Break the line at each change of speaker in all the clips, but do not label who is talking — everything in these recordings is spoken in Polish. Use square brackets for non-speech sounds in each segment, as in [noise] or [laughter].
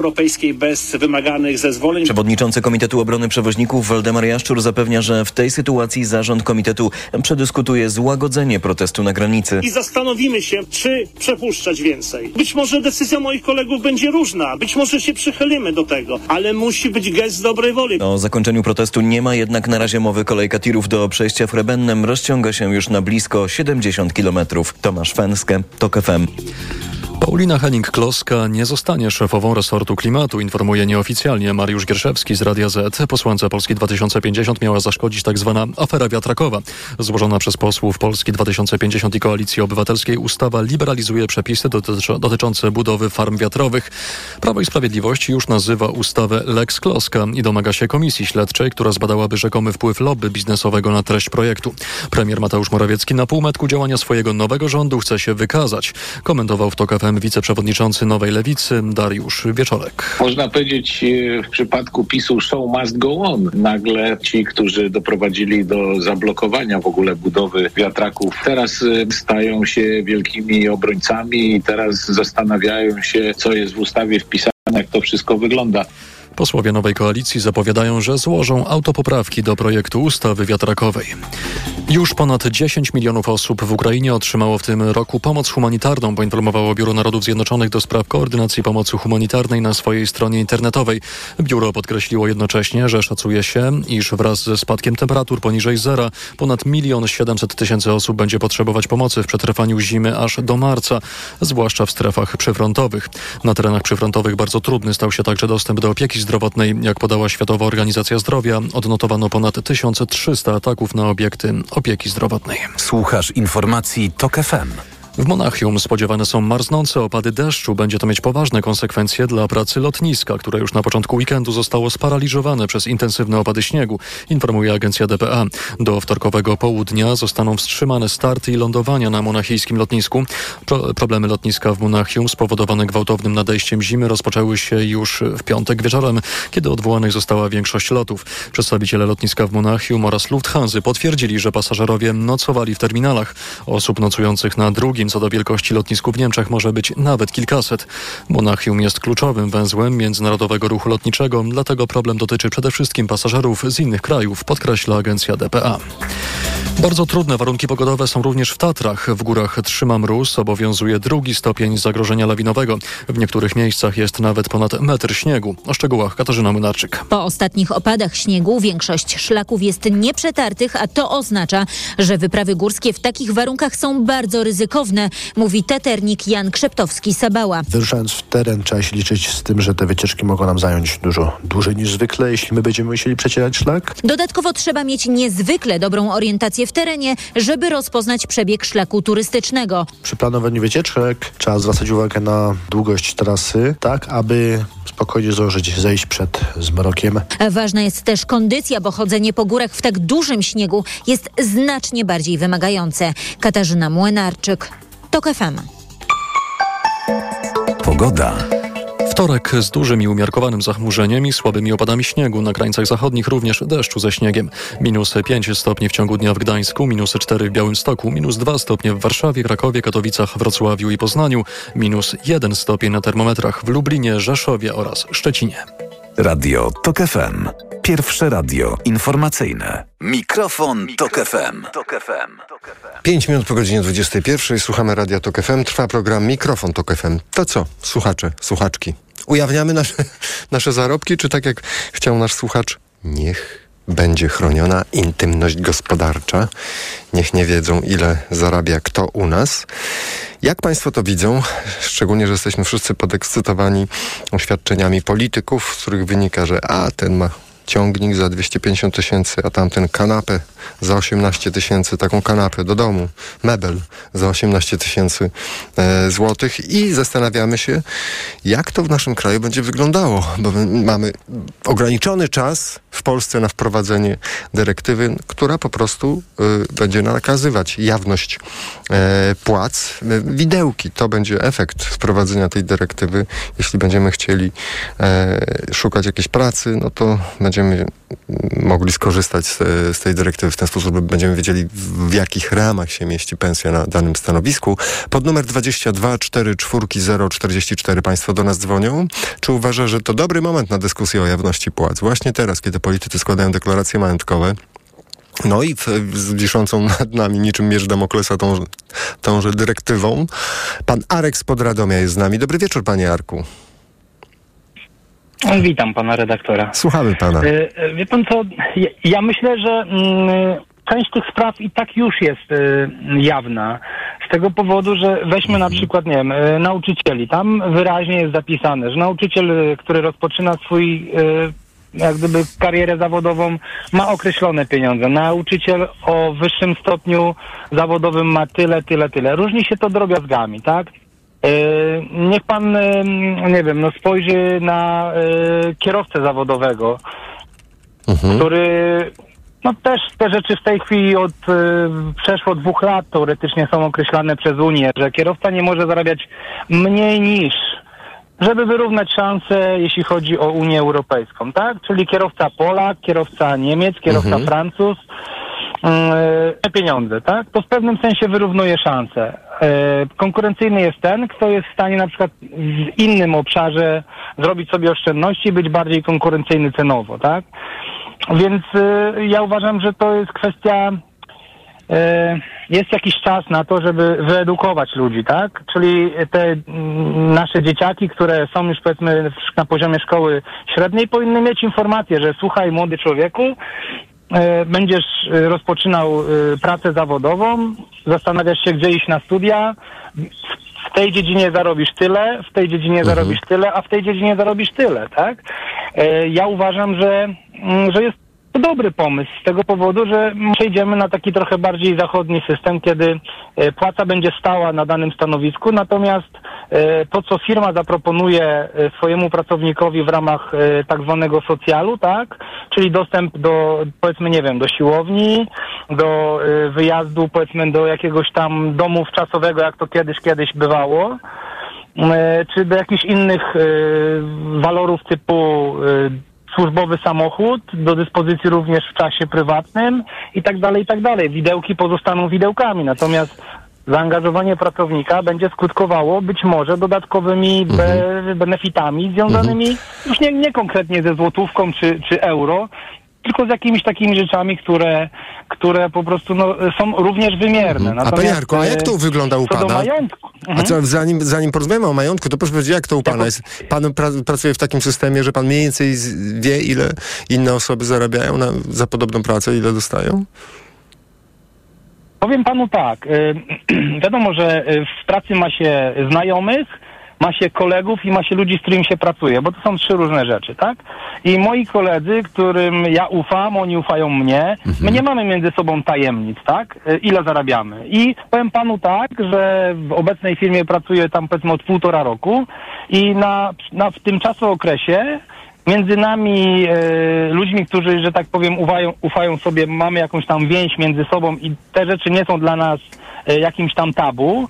Europejskiej bez wymaganych zezwoleń.
Przewodniczący Komitetu Obrony Przewoźników Waldemar Jaszczur zapewnia, że w tej sytuacji zarząd komitetu przedyskutuje złagodzenie protestu na granicy.
I zastanowimy się, czy przepuszczać więcej. Być może decyzja moich kolegów będzie różna, być może się przychylimy do tego, ale musi być gest dobrej woli.
O zakończeniu protestu nie ma jednak na razie mowy. Kolejka tirów do przejścia w Rebennem rozciąga się już na blisko 70 kilometrów. Tomasz Fenskę, TOK FM.
Paulina Henning-Kloska nie zostanie szefową resortu klimatu, informuje nieoficjalnie Mariusz Gierszewski z Radia Z. Posłance Polski 2050 miała zaszkodzić tzw. Tak afera wiatrakowa. Złożona przez posłów Polski 2050 i Koalicji Obywatelskiej ustawa liberalizuje przepisy dotyczące budowy farm wiatrowych. Prawo i Sprawiedliwość już nazywa ustawę Lex Kloska i domaga się komisji śledczej, która zbadałaby rzekomy wpływ lobby biznesowego na treść projektu. Premier Mateusz Morawiecki na półmetku działania swojego nowego rządu chce się wykazać. Komentował w TOK FM wiceprzewodniczący Nowej Lewicy Dariusz Wieczorek.
Można powiedzieć e, w przypadku PiSu show must go on. Nagle ci, którzy doprowadzili do zablokowania w ogóle budowy wiatraków, teraz e, stają się wielkimi obrońcami i teraz zastanawiają się, co jest w ustawie wpisane, jak to wszystko wygląda.
Posłowie nowej koalicji zapowiadają, że złożą autopoprawki do projektu ustawy wiatrakowej. Już ponad 10 milionów osób w Ukrainie otrzymało w tym roku pomoc humanitarną, poinformowało Biuro Narodów Zjednoczonych do spraw koordynacji pomocy humanitarnej na swojej stronie internetowej. Biuro podkreśliło jednocześnie, że szacuje się, iż wraz ze spadkiem temperatur poniżej zera ponad 1 700 tysięcy osób będzie potrzebować pomocy w przetrwaniu zimy aż do marca, zwłaszcza w strefach przyfrontowych. Na terenach przyfrontowych bardzo trudny stał się także dostęp do opieki zdrowotnej. Jak podała Światowa Organizacja Zdrowia, odnotowano ponad 1300 ataków na obiekty opieki zdrowotnej.
Słuchasz informacji TOK FM.
W Monachium spodziewane są marznące opady deszczu. Będzie to mieć poważne konsekwencje dla pracy lotniska, które już na początku weekendu zostało sparaliżowane przez intensywne opady śniegu, informuje agencja DPA. Do wtorkowego południa zostaną wstrzymane starty i lądowania na monachijskim lotnisku. Pro problemy lotniska w Monachium spowodowane gwałtownym nadejściem zimy rozpoczęły się już w piątek wieczorem, kiedy odwołanych została większość lotów. Przedstawiciele lotniska w Monachium oraz Lufthansa potwierdzili, że pasażerowie nocowali w terminalach. Osób nocujących na drugim co do wielkości lotnisku w Niemczech może być nawet kilkaset. Monachium jest kluczowym węzłem międzynarodowego ruchu lotniczego, dlatego problem dotyczy przede wszystkim pasażerów z innych krajów, podkreśla agencja DPA. Bardzo trudne warunki pogodowe są również w Tatrach. W górach trzyma mróz, obowiązuje drugi stopień zagrożenia lawinowego. W niektórych miejscach jest nawet ponad metr śniegu. O szczegółach Katarzyna Młynarczyk.
Po ostatnich opadach śniegu większość szlaków jest nieprzetartych, a to oznacza, że wyprawy górskie w takich warunkach są bardzo ryzykowne, mówi teternik Jan Krzeptowski-Sabała.
Wyruszając w teren trzeba się liczyć z tym, że te wycieczki mogą nam zająć dużo dłużej niż zwykle, jeśli my będziemy musieli przecierać szlak.
Dodatkowo trzeba mieć niezwykle dobrą orientację w terenie, żeby rozpoznać przebieg szlaku turystycznego.
Przy planowaniu wycieczek trzeba zwracać uwagę na długość trasy, tak aby spokojnie zdążyć zejść przed zmrokiem.
Ważna jest też kondycja, bo chodzenie po górach w tak dużym śniegu jest znacznie bardziej wymagające. Katarzyna Młynarczyk, TOK FM.
Pogoda.
Wtorek z dużym i umiarkowanym zachmurzeniem i słabymi opadami śniegu. Na krańcach zachodnich również deszczu ze śniegiem. Minus 5 stopni w ciągu dnia w Gdańsku, minus 4 w Białymstoku, minus 2 stopnie w Warszawie, Krakowie, Katowicach, Wrocławiu i Poznaniu, minus 1 stopień na termometrach w Lublinie, Rzeszowie oraz Szczecinie.
Radio TOK FM. Pierwsze radio informacyjne. Mikrofon, Mikrofon Tok FM. Tok FM.
5 minut po godzinie 21 słuchamy Radia Tok FM. Trwa program Mikrofon Tok FM. To co, słuchacze, słuchaczki? Ujawniamy nasze, [laughs] nasze zarobki, czy tak jak chciał nasz słuchacz? Niech będzie chroniona intymność gospodarcza. Niech nie wiedzą, ile zarabia kto u nas. Jak Państwo to widzą? Szczególnie, że jesteśmy wszyscy podekscytowani oświadczeniami polityków, z których wynika, że a, ten ma ciągnik za 250 tysięcy, a tamten kanapę za 18 tysięcy, taką kanapę do domu, mebel za 18 tysięcy e, złotych. I zastanawiamy się, jak to w naszym kraju będzie wyglądało, bo my mamy ograniczony czas w Polsce na wprowadzenie dyrektywy, która po prostu y, będzie nakazywać jawność e, płac. Y, Widełki to będzie efekt wprowadzenia tej dyrektywy. Jeśli będziemy chcieli e, szukać jakiejś pracy, no to będziemy mogli skorzystać z, z tej dyrektywy w ten sposób, będziemy wiedzieli w, jakich ramach się mieści pensja na danym stanowisku. Pod numer 22 44 044 Państwo do nas dzwonią. Czy uważa, że to dobry moment na dyskusję o jawności płac? Właśnie teraz, kiedy politycy składają deklaracje majątkowe, no i z wiszącą nad nami niczym mierz Damoklesa tą, tąże dyrektywą. Pan Arek z Podradomia jest z nami. Dobry wieczór, panie Arku.
Witam pana redaktora.
Słuchamy pana.
E, e, Wie pan co, ja, myślę, że mm, część tych spraw i tak już jest e, jawna. Z tego powodu, że weźmy na przykład, nie wiem, nauczycieli. Tam wyraźnie jest zapisane, że nauczyciel, który rozpoczyna swój jak gdyby karierę zawodową, ma określone pieniądze. Nauczyciel o wyższym stopniu zawodowym ma tyle, tyle, tyle. Różni się to drobiazgami, tak? E, Niech pan, e, nie wiem, no spojrzy na e, kierowcę zawodowego,
Mhm.
który no też te rzeczy w tej chwili od przeszło dwóch lat teoretycznie są określane przez Unię, że kierowca nie może zarabiać mniej niż, żeby wyrównać szanse, jeśli chodzi o Unię Europejską, tak? Czyli kierowca Polak, kierowca Niemiec, kierowca
Mhm.
Francuz, mm, te pieniądze, tak? To w pewnym sensie wyrównuje szanse. E, konkurencyjny jest ten, kto jest w stanie na przykład w innym obszarze zrobić sobie oszczędności i być bardziej konkurencyjny cenowo, tak? Więc e, ja uważam, że to jest kwestia jest jakiś czas na to, żeby wyedukować ludzi, tak? Czyli te mm, nasze dzieciaki, które są już powiedzmy na poziomie szkoły średniej, powinny mieć informację, że słuchaj młody człowieku, e, będziesz e, rozpoczynał e, pracę zawodową, zastanawiasz się, gdzie iść na studia, w tej dziedzinie zarobisz tyle, w tej dziedzinie zarobisz tyle, a w tej dziedzinie zarobisz tyle, tak? E, Ja uważam, że, mm, że jest to dobry pomysł z tego powodu, że przejdziemy na taki trochę bardziej zachodni system, kiedy e, płaca będzie stała na danym stanowisku, natomiast e, to, co firma zaproponuje e, swojemu pracownikowi w ramach tak zwanego socjalu, tak, czyli dostęp do, powiedzmy, nie wiem, do siłowni, do wyjazdu, powiedzmy, do jakiegoś tam domu wczasowego, jak to kiedyś, kiedyś bywało, czy do jakichś innych walorów typu służbowy samochód, do dyspozycji również w czasie prywatnym i tak dalej, i tak dalej. Widełki pozostaną widełkami, natomiast zaangażowanie pracownika będzie skutkowało być może dodatkowymi be benefitami związanymi już nie, nie konkretnie ze złotówką czy, czy euro, tylko z jakimiś takimi rzeczami, które, które po prostu no, są również wymierne.
A
Natomiast,
panie Jarku, a jak
e,
to wygląda u
co do
pana?
majątku.
A
Mhm.
co, zanim, zanim porozmawiamy o majątku, to proszę powiedzieć, jak to u pana jest? Pan pra, pracuje w takim systemie, że pan mniej więcej wie, ile inne osoby zarabiają na, za podobną pracę, ile dostają?
Powiem panu tak. y, [clears throat] wiadomo, że y, w pracy ma się znajomych, ma się kolegów i ma się ludzi, z którymi się pracuje, bo to są trzy różne rzeczy, tak? I moi koledzy, którym ja ufam, oni ufają mnie, my nie mamy między sobą tajemnic, tak? Y, Ile zarabiamy. I powiem panu tak, że w obecnej firmie pracuję tam powiedzmy od półtora roku i na, na w tym czasookresie między nami e, ludźmi, którzy, że tak powiem, ufają, ufają sobie, mamy jakąś tam więź między sobą i te rzeczy nie są dla nas e, jakimś tam tabu.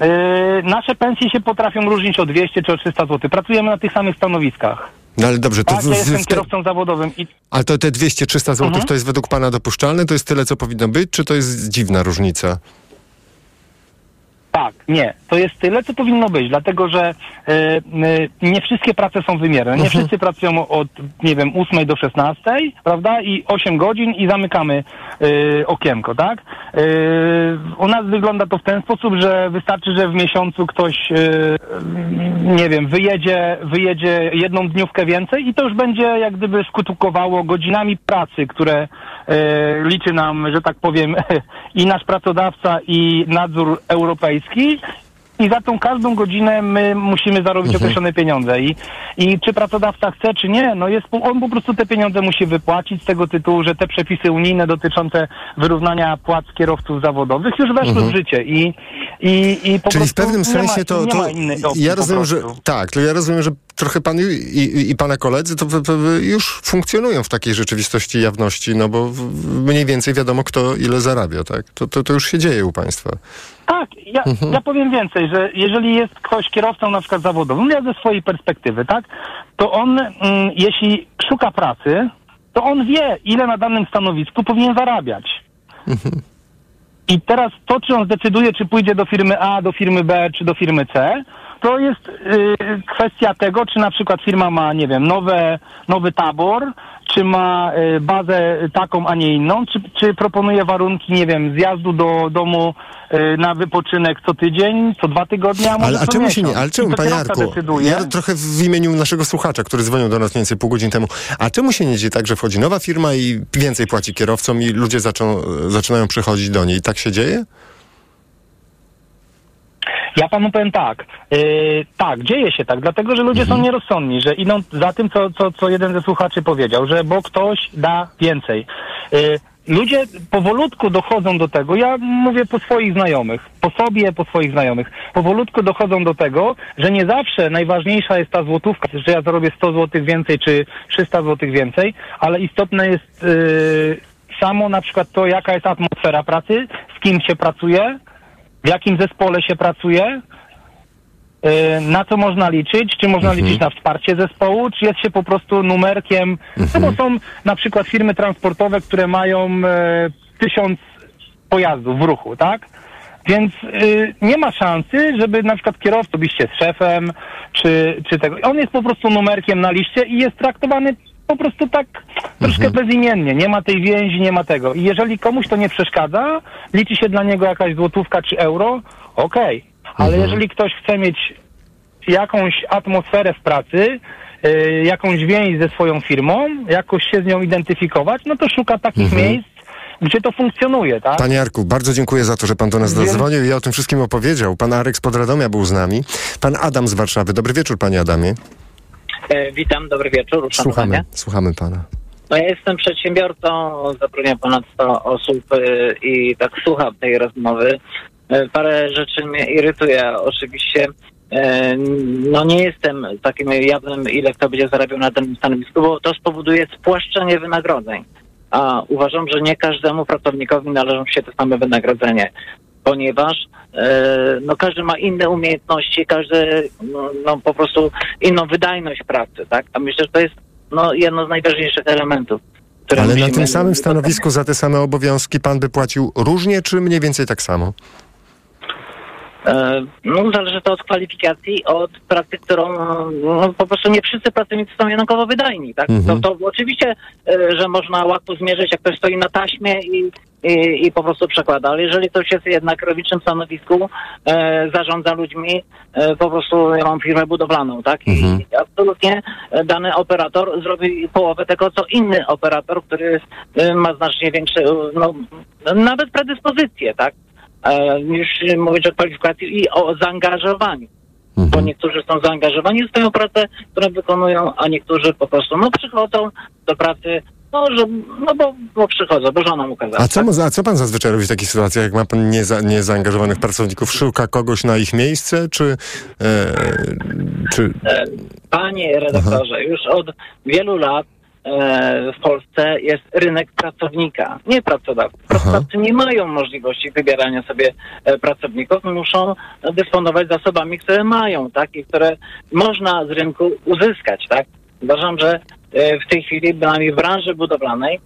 E, nasze pensje się potrafią różnić o 200 czy o 300 zł. Pracujemy na tych samych stanowiskach.
No ale dobrze, to
Tak,
w,
ja jestem kierowcą zawodowym i
ale to te 200-300 zł
Mhm.
to jest według pana dopuszczalne? To jest tyle, co powinno być, czy to jest dziwna różnica?
Tak, nie. To jest tyle, co powinno być, dlatego że e, e, nie wszystkie prace są wymierne. Nie wszyscy pracują od, nie wiem, 8 do 16, prawda? I 8 godzin i zamykamy e, okienko, tak? U nas wygląda to w ten sposób, że wystarczy, że w miesiącu ktoś, nie wiem, wyjedzie, wyjedzie jedną dniówkę więcej i to już będzie jak gdyby skutkowało godzinami pracy, które liczy nam, że tak powiem, [laughs] i nasz pracodawca, i nadzór europejski. I za tą każdą godzinę my musimy zarobić określone pieniądze. I, I czy pracodawca chce, czy nie, no jest, on po prostu te pieniądze musi wypłacić z tego tytułu, że te przepisy unijne dotyczące wyrównania płac kierowców zawodowych już weszły w życie i, i, i po
Czyli w pewnym sensie
ma,
to, to ja rozumiem, że tak, to ja rozumiem, że trochę pan i, i, i pana koledzy to, to, to już funkcjonują w takiej rzeczywistości jawności, no bo mniej więcej wiadomo kto ile zarabia, tak? To, to, to już się dzieje u państwa.
Tak, ja,
Mhm.
ja powiem więcej, że jeżeli jest ktoś kierowcą na przykład zawodowym, ja ze swojej perspektywy, tak, to on, mm, jeśli szuka pracy, to on wie, ile na danym stanowisku powinien zarabiać. I teraz to, czy on zdecyduje, czy pójdzie do firmy A, do firmy B, czy do firmy C, to jest y, kwestia tego, czy na przykład firma ma, nie wiem, nowe, nowy tabor, czy ma y, bazę taką, a nie inną, czy, czy proponuje warunki, nie wiem, zjazdu do domu y, na wypoczynek co tydzień, co dwa tygodnie, a może
Ale a czemu się
miesiąc.
nie, ale czemu, panie Jarku,
decyduje.
ja trochę w imieniu naszego słuchacza, który dzwonił do nas mniej więcej pół godziny temu, a czemu się nie dzieje tak, że wchodzi nowa firma i więcej płaci kierowcom i ludzie zaczą, zaczynają przychodzić do niej? Tak się dzieje?
Ja panu powiem tak. Yy, tak, dzieje się tak, dlatego że ludzie są nierozsądni, że idą za tym, co, co, co jeden ze słuchaczy powiedział, że bo ktoś da więcej. Yy, ludzie powolutku dochodzą do tego, ja mówię po swoich znajomych, po sobie, po swoich znajomych, powolutku dochodzą do tego, że nie zawsze najważniejsza jest ta złotówka, że ja zarobię 100 złotych więcej czy 300 złotych więcej, ale istotne jest yy, samo na przykład to, jaka jest atmosfera pracy, z kim się pracuje, w jakim zespole się pracuje, y, na co można liczyć, czy można liczyć na wsparcie zespołu, czy jest się po prostu numerkiem, no bo są na przykład firmy transportowe, które mają e, tysiąc pojazdów w ruchu, tak? Więc y, nie ma szansy, żeby na przykład kierowca byście z szefem, czy, czy tego. On jest po prostu numerkiem na liście i jest traktowany po prostu tak troszkę bezimiennie. Nie ma tej więzi, nie ma tego. I jeżeli komuś to nie przeszkadza, liczy się dla niego jakaś złotówka czy euro, okej. Ale jeżeli ktoś chce mieć jakąś atmosferę w pracy, y, jakąś więź ze swoją firmą, jakoś się z nią identyfikować, no to szuka takich miejsc, gdzie to funkcjonuje, tak?
Panie Jarku, bardzo dziękuję za to, że pan do nas
Wiem.
zadzwonił i o tym wszystkim opowiedział. Pan Arek z Podradomia był z nami. Pan Adam z Warszawy. Dobry wieczór, panie Adamie.
E, Witam, dobry wieczór.
Słuchamy, słuchamy pana.
No ja jestem przedsiębiorcą, zatrudniam ponad 100 osób e, i tak słucham tej rozmowy. E, Parę rzeczy mnie irytuje. Oczywiście no nie jestem takim jawnym, ile kto będzie zarabiał na tym stanowisku, bo to spowoduje spłaszczenie wynagrodzeń. A uważam, że nie każdemu pracownikowi należą się te same wynagrodzenie ponieważ e, no, każdy ma inne umiejętności, każdy no, no, po prostu inną wydajność pracy, tak? A myślę, że to jest no, jedno z najważniejszych elementów.
Ale na tym samym stanowisku za te same obowiązki pan by płacił różnie, czy mniej więcej tak samo?
E, No, zależy to od kwalifikacji, od pracy, którą no, po prostu nie wszyscy pracownicy są jednakowo wydajni, tak?
Mhm.
To, to oczywiście, e, że można łatwo zmierzyć, jak ktoś stoi na taśmie i, i, i po prostu przekłada, ale jeżeli ktoś jest jednak robiczym stanowisku, e, zarządza ludźmi, e, po prostu ja mam firmę budowlaną, tak?
Mhm.
I absolutnie dany operator zrobi połowę tego, co inny operator, który e, ma znacznie większe, no, nawet predyspozycje, tak? E, niż mówić o kwalifikacji i o zaangażowaniu. Bo
Mhm.
niektórzy są zaangażowani w swoją pracę, którą wykonują, a niektórzy po prostu no przychodzą do pracy, no, że, no bo, bo przychodzą, bo żona mu kazała.
A co, mo- a co pan zazwyczaj robi w takich sytuacjach, jak ma pan nieza, niezaangażowanych pracowników? Szuka kogoś na ich miejsce, czy... E, czy
E, Panie redaktorze, już od wielu lat e, w Polsce jest rynek pracownika, nie pracodawcy. Pracodawcy nie mają możliwości wybierania sobie e, pracowników, muszą dysponować zasobami, które mają, tak, i które można z rynku uzyskać, tak. Uważam, że e, w tej chwili, przynajmniej w branży budowlanej,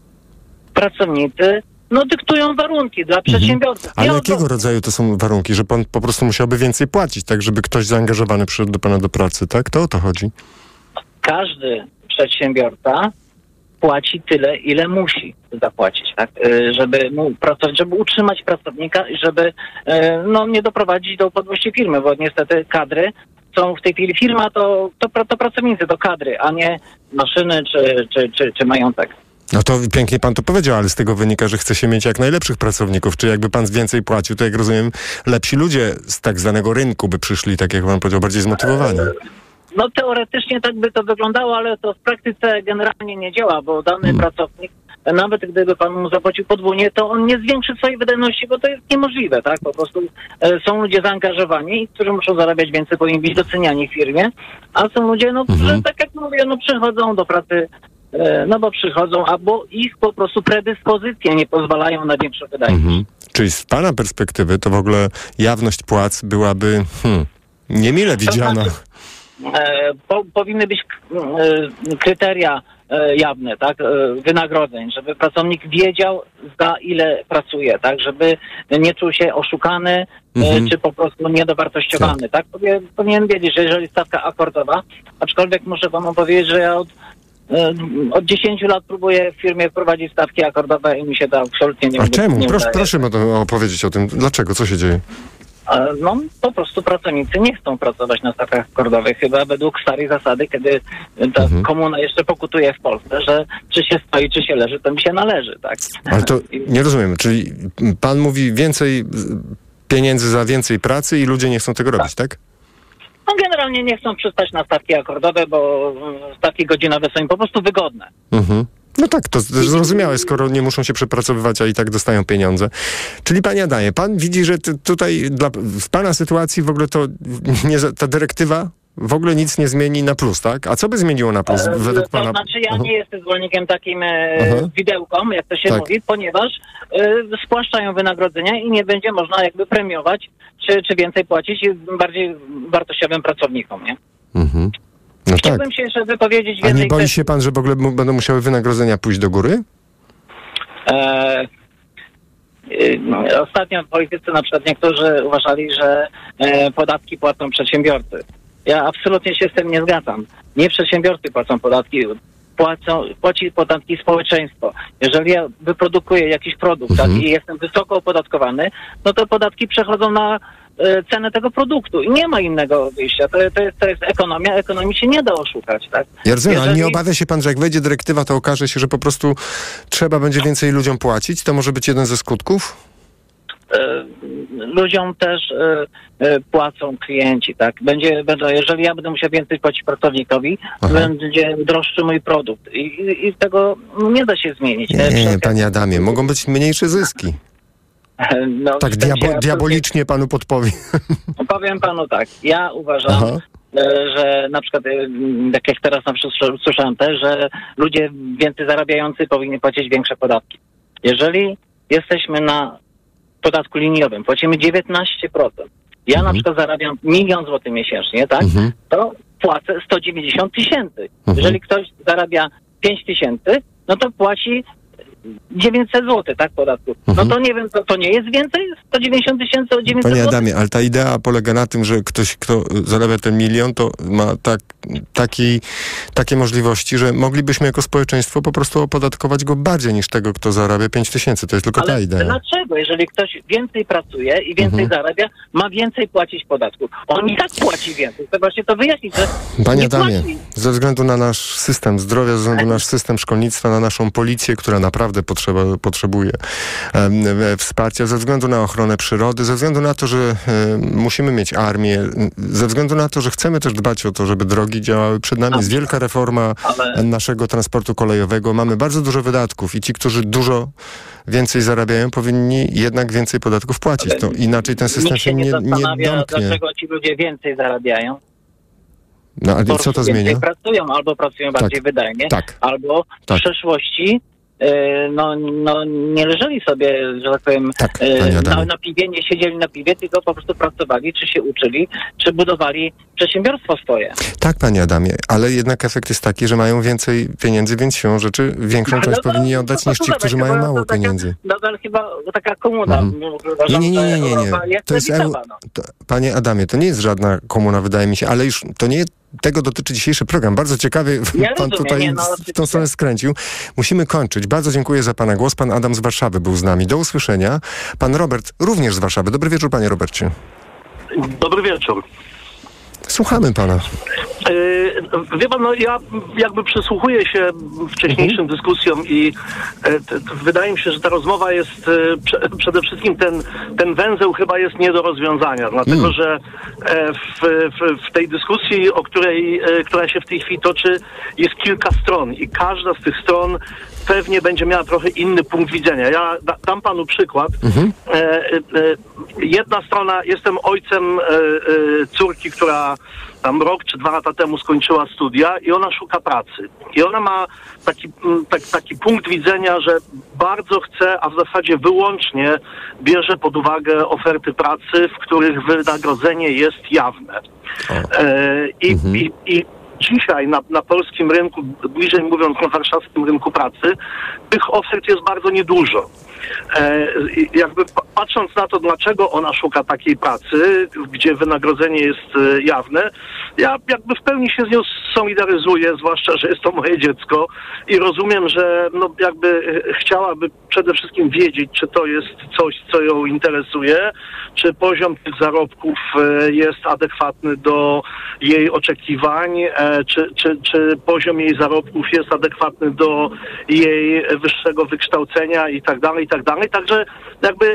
pracownicy no, dyktują warunki dla przedsiębiorców.
ale
Nie o
jakiego
to-
rodzaju to są warunki? Że pan po prostu musiałby więcej płacić, tak, żeby ktoś zaangażowany przyszedł do pana do pracy, tak? To o to chodzi.
każdy przedsiębiorca płaci tyle, ile musi zapłacić, tak? Y, Żeby mu pracować, żeby utrzymać pracownika i żeby y, no, nie doprowadzić do upadłości firmy, bo niestety kadry są w tej chwili firma to, to, to pracownicy, to kadry, a nie maszyny czy, czy, czy, czy majątek.
No to pięknie pan to powiedział, ale z tego wynika, że chce się mieć jak najlepszych pracowników. Czy jakby pan więcej płacił, to jak rozumiem, lepsi ludzie z tak zwanego rynku by przyszli, tak jak pan powiedział, bardziej zmotywowani.
No teoretycznie tak by to wyglądało, ale to w praktyce generalnie nie działa, bo dany
Hmm.
pracownik, nawet gdyby pan mu zapłacił podwójnie, to on nie zwiększy swojej wydajności, bo to jest niemożliwe, tak? Po prostu e, są ludzie zaangażowani, którzy muszą zarabiać więcej, powinni być doceniani w firmie, a są ludzie, no, którzy tak jak mówię, no przychodzą do pracy, e, no bo przychodzą, albo ich po prostu predyspozycje nie pozwalają na większą wydajność.
Mhm. Czyli z pana perspektywy to w ogóle jawność płac byłaby hmm, niemile widziana.
e, po, powinny być e, kryteria e, jawne, tak, e, wynagrodzeń, żeby pracownik wiedział za ile pracuje, tak, żeby nie czuł się oszukany
Mhm.
e, czy po prostu niedowartościowany, tak, Powie- powinien wiedzieć, że jeżeli stawka akordowa, aczkolwiek muszę panu powiedzieć, że ja od e, od 10 lat próbuję w firmie wprowadzić stawki akordowe i mi się to absolutnie nie
A czemu?
nie
Proszę,
udaje.
proszę mi o to opowiedzieć o tym. Dlaczego? Co się dzieje?
No, po prostu pracownicy nie chcą pracować na stawkach akordowych, chyba według starej zasady, kiedy ta
Mhm.
komuna jeszcze pokutuje w Polsce, że czy się stoi, czy się leży, to mi się należy, tak?
Ale to nie rozumiem. Czyli pan mówi więcej pieniędzy za więcej pracy i ludzie nie chcą tego robić, tak?
No, generalnie nie chcą przystać na stawki akordowe, bo stawki godzinowe są im po prostu wygodne.
Mhm. No tak, to zrozumiałe, skoro nie muszą się przepracowywać, a i tak dostają pieniądze. Czyli panie Adaje, pan widzi, że tutaj dla, w pana sytuacji w ogóle to nie, ta dyrektywa w ogóle nic nie zmieni na plus, tak? A co by zmieniło na plus
E,
według
to
pana?
znaczy ja
Aha.
nie jestem zwolennikiem takim e,
Aha.
widełkom, jak to się
Tak.
mówi, ponieważ e, spłaszczają wynagrodzenia i nie będzie można jakby premiować, czy, czy więcej płacić bardziej wartościowym pracownikom, nie?
Mhm. No tak.
Chciałbym się jeszcze wypowiedzieć
A nie boi
kwestii.
się pan, że w ogóle będą musiały wynagrodzenia pójść do góry?
E, no, ostatnio w polityce na przykład niektórzy uważali, że e, podatki płacą przedsiębiorcy. Ja absolutnie się z tym nie zgadzam. Nie przedsiębiorcy płacą podatki, płacą, płaci podatki społeczeństwo. Jeżeli ja wyprodukuję jakiś produkt
Mhm.
tak, i jestem wysoko opodatkowany, no to podatki przechodzą na cenę tego produktu i nie ma innego wyjścia. To, to, jest, to jest ekonomia, ekonomii się nie da oszukać. Tak?
Ja rozumiem, ale nie
Jeżeli-
obawia się pan, że jak wejdzie dyrektywa, to okaże się, że po prostu trzeba będzie więcej ludziom płacić? To może być jeden ze skutków?
e, ludziom też e, e, płacą klienci, tak? Będzie, będą, jeżeli ja będę musiał więcej płacić pracownikowi,
Aha.
będzie droższy mój produkt. I, i, tego nie da się zmienić.
Nie, nie, panie Adamie, mogą być mniejsze zyski.
No,
Tak diabo- diabolicznie panu podpowiem.
Powiem panu tak, ja uważam,
Aha.
e, że na przykład, e, tak jak teraz na przykład słyszałem też, że ludzie więcej zarabiający powinni płacić większe podatki. Jeżeli jesteśmy na podatku liniowym, płacimy 19%. Ja na przykład zarabiam milion złotych miesięcznie, tak?
Mhm.
To płacę 190 tysięcy.
Mhm.
Jeżeli ktoś zarabia 5 tysięcy, no to płaci 900 zł, tak, podatku. No
Mhm.
to nie wiem, to, to nie jest więcej? 190 tysięcy o 900
Panie
zł?
Adamie, ale ta idea polega na tym, że ktoś, kto zarabia ten milion, to ma tak, taki, takie możliwości, że moglibyśmy jako społeczeństwo po prostu opodatkować go bardziej niż tego, kto zarabia 5 tysięcy. To jest tylko ta
Ale
idea.
dlaczego, jeżeli ktoś więcej pracuje i więcej
Mhm.
zarabia, ma więcej płacić podatku? On i tak płaci więcej. To właśnie to wyjaśnić, że
Panie
nie
Adamie,
płaci.
ze względu na nasz system zdrowia, ze względu na nasz system szkolnictwa, na naszą policję, która naprawdę potrzeba, potrzebuje wsparcia, ze względu na ochronę przyrody, ze względu na to, że musimy mieć armię, ze względu na to, że chcemy też dbać o to, żeby drogi działały. Przed nami jest wielka reforma
Ale-
naszego transportu kolejowego. Mamy bardzo dużo wydatków i ci, którzy dużo więcej zarabiają, powinni jednak więcej podatków płacić. To inaczej ten system się
się nie
nie, domknie.
dlaczego ci ludzie więcej zarabiają.
No, ale co to zmienia?
pracują, albo pracują bardziej wydajnie,
Tak.
albo
Tak.
w przeszłości e, no, no, nie leżeli sobie, że tak powiem,
Tak,
e, na, na piwie, nie siedzieli na piwie, tylko po prostu pracowali, czy się uczyli, czy budowali przedsiębiorstwo swoje.
Tak, panie Adamie, ale jednak efekt jest taki, że mają więcej pieniędzy, więc siłą rzeczy większą część
No to-
powinni
to
oddać
po
niż ci, którzy mają
to
mało
taka-
pieniędzy.
Nadal chyba taka komuna.
Mhm. Nie, nie, nie, nie, nie.
Europa Jest
To jest,
no.
to, panie Adamie, to nie jest żadna komuna, wydaje mi się, ale już to nie tego dotyczy dzisiejszy program. Bardzo ciekawie [laughs] pan
rozumiem,
tutaj
nie, no,
w- tą stronę skręcił. Musimy kończyć. Bardzo dziękuję za pana głos. Pan Adam z Warszawy był z nami. Do usłyszenia. Pan Robert również z Warszawy. Dobry wieczór, panie Robercie.
Dobry wieczór.
Słuchamy pana.
Yy, Wie pan, no ja jakby przysłuchuję się wcześniejszym dyskusjom i e, wydaje mi się, że ta rozmowa jest e, prze, przede wszystkim ten, ten węzeł chyba jest nie do rozwiązania, dlatego że e, w, w, w tej dyskusji, o której, która się w tej chwili toczy, jest kilka stron i każda z tych stron pewnie będzie miała trochę inny punkt widzenia. Ja da, dam panu przykład. E, jedna strona, jestem ojcem córki, która tam rok czy dwa lata temu skończyła studia i ona szuka pracy. I ona ma taki, mm, tak, taki punkt widzenia, że bardzo chce, a w zasadzie wyłącznie bierze pod uwagę oferty pracy, w których wynagrodzenie jest jawne. E, i, i, I dzisiaj na, na polskim rynku, bliżej mówiąc na warszawskim rynku pracy, tych ofert jest bardzo niedużo. E, jakby pa- patrząc na to, dlaczego ona szuka takiej pracy, gdzie wynagrodzenie jest e, jawne, ja jakby w pełni się z nią solidaryzuję, zwłaszcza, że jest to moje dziecko i rozumiem, że no jakby e, chciałaby przede wszystkim wiedzieć, czy to jest coś, co ją interesuje, czy poziom tych zarobków e, jest adekwatny do jej oczekiwań, e, czy, czy, czy poziom jej zarobków jest adekwatny do jej wyższego wykształcenia i tak dalej, i tak dalej. Także jakby e,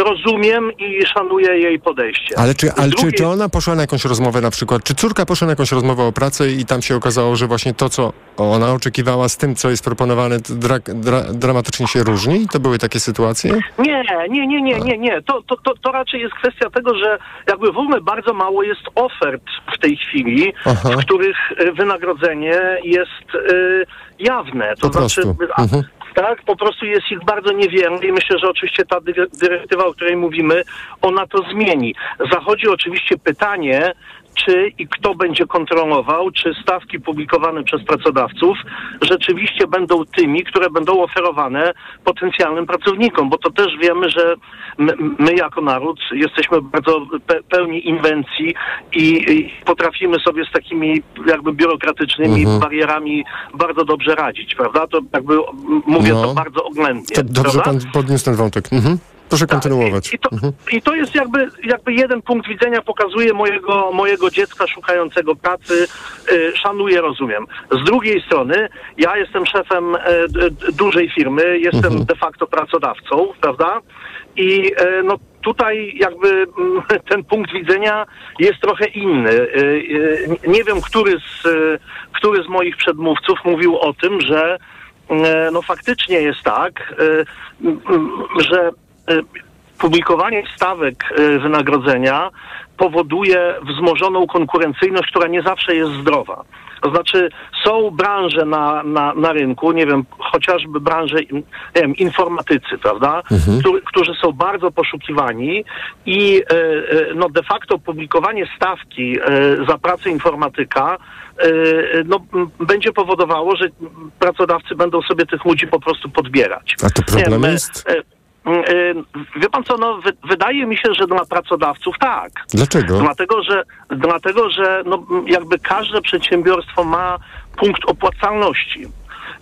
e, rozumiem i szanuję jej podejście.
Ale, czy, ale czy,
drugiej-
czy ona poszła na jakąś rozmowę na przykład, czy córka poszła na jakąś rozmowę o pracę i tam się okazało, że właśnie to, co ona oczekiwała z tym, co jest proponowane, dra, dra, dramatycznie się różni? To były takie sytuacje?
Nie, nie, nie, nie, nie, nie. To, to, to, to raczej jest kwestia tego, że jakby w ogóle bardzo mało jest ofert w tej chwili,
Aha.
w których e, wynagrodzenie jest e, jawne. To
Po prostu.
znaczy, a,
Mhm.
tak, po prostu jest ich bardzo niewiele i myślę, że oczywiście ta dy- dyrektywa, o której mówimy, ona to zmieni. Zachodzi oczywiście pytanie, czy i kto będzie kontrolował, czy stawki publikowane przez pracodawców rzeczywiście będą tymi, które będą oferowane potencjalnym pracownikom, bo to też wiemy, że my, my jako naród jesteśmy bardzo pe, pełni inwencji i, i potrafimy sobie z takimi jakby biurokratycznymi
Mhm.
barierami bardzo dobrze radzić, prawda? To jakby mówię
No.
to bardzo oględnie.
To dobrze
prawda?
pan podniósł ten wątek. Mhm. Proszę kontynuować.
I to, I to jest jakby, jakby jeden punkt widzenia pokazuje mojego, mojego dziecka szukającego pracy. Y, szanuję, rozumiem. Z drugiej strony, ja jestem szefem e, dużej firmy, jestem
Mhm.
de facto pracodawcą, prawda? I e, no tutaj jakby mm, [laughs] ten punkt widzenia jest trochę inny. Y, y, Nie wiem, który z, który z moich przedmówców mówił o tym, że no faktycznie jest tak, że publikowanie stawek y, wynagrodzenia powoduje wzmożoną konkurencyjność, która nie zawsze jest zdrowa. To znaczy są branże na, na, na rynku, nie wiem, chociażby branże nie wiem, informatycy, prawda,
Mhm.
Którzy, którzy są bardzo poszukiwani i e, e, no de facto publikowanie stawki e, za pracę informatyka e, no, będzie powodowało, że pracodawcy będą sobie tych ludzi po prostu podbierać.
A to problem
Nie,
jest?
E, e, Wie pan co, no, wy, wydaje mi się, że dla pracodawców tak.
Dlaczego?
Dlatego, że, dlatego, że no, jakby każde przedsiębiorstwo ma punkt opłacalności.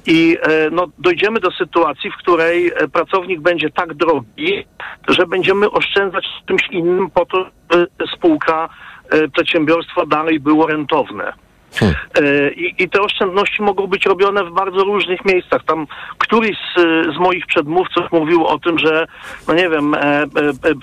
I e, no, dojdziemy do sytuacji, w której e, pracownik będzie tak drogi, że będziemy oszczędzać czymś innym po to, by spółka, przedsiębiorstwo dalej było rentowne. E, I, I te oszczędności mogą być robione w bardzo różnych miejscach. Tam któryś z, z moich przedmówców mówił o tym, że, no nie wiem, e, e, e,